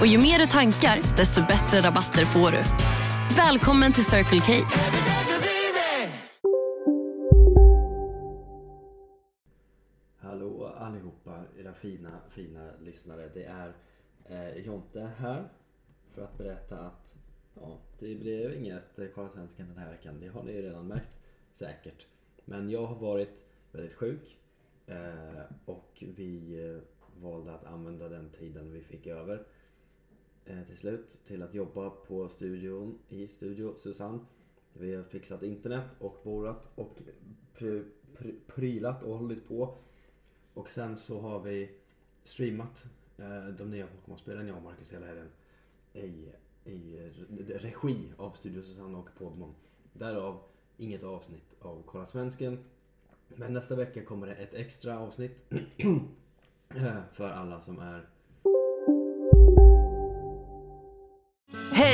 Och ju mer du tankar, desto bättre rabatter får du. Välkommen till Circle K. Hallå allihopa, era fina, fina lyssnare. Det är eh, Jonte här för att berätta att ja, det blev inget eh, Kolla Svensken den här veckan. Det har ni ju redan märkt säkert. Men jag har varit väldigt sjuk eh, och vi eh, valde att använda den tiden vi fick över Eh, till slut till att jobba på studion i Studio Susanne. Vi har fixat internet och borrat och pr pr prylat och hållit på. Och sen så har vi streamat eh, de nya Pokémon-spelen jag och Marcus hela helgen i, i regi av Studio Susanne och Podmon. Därav inget avsnitt av Kolla Svensken. Men nästa vecka kommer det ett extra avsnitt eh, för alla som är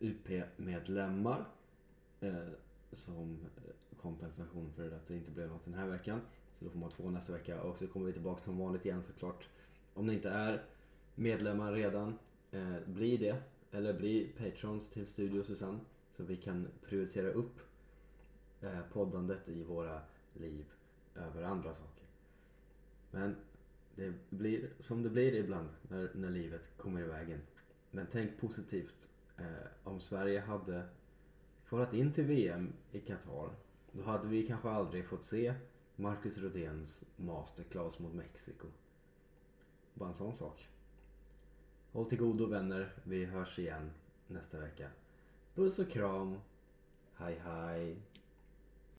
UP-medlemmar eh, som eh, kompensation för att det inte blev något den här veckan. Så då får man två nästa vecka och så kommer vi tillbaka som vanligt igen såklart. Om ni inte är medlemmar redan, eh, bli det. Eller bli patrons till Studio Susanne. Så vi kan prioritera upp eh, poddandet i våra liv över andra saker. Men det blir som det blir ibland när, när livet kommer i vägen. Men tänk positivt. Eh, om Sverige hade kvalat in till VM i Qatar då hade vi kanske aldrig fått se Marcus Rodéns masterclass mot Mexiko. Bara en sån sak. Håll till godo vänner. Vi hörs igen nästa vecka. Puss och kram. Hej hej.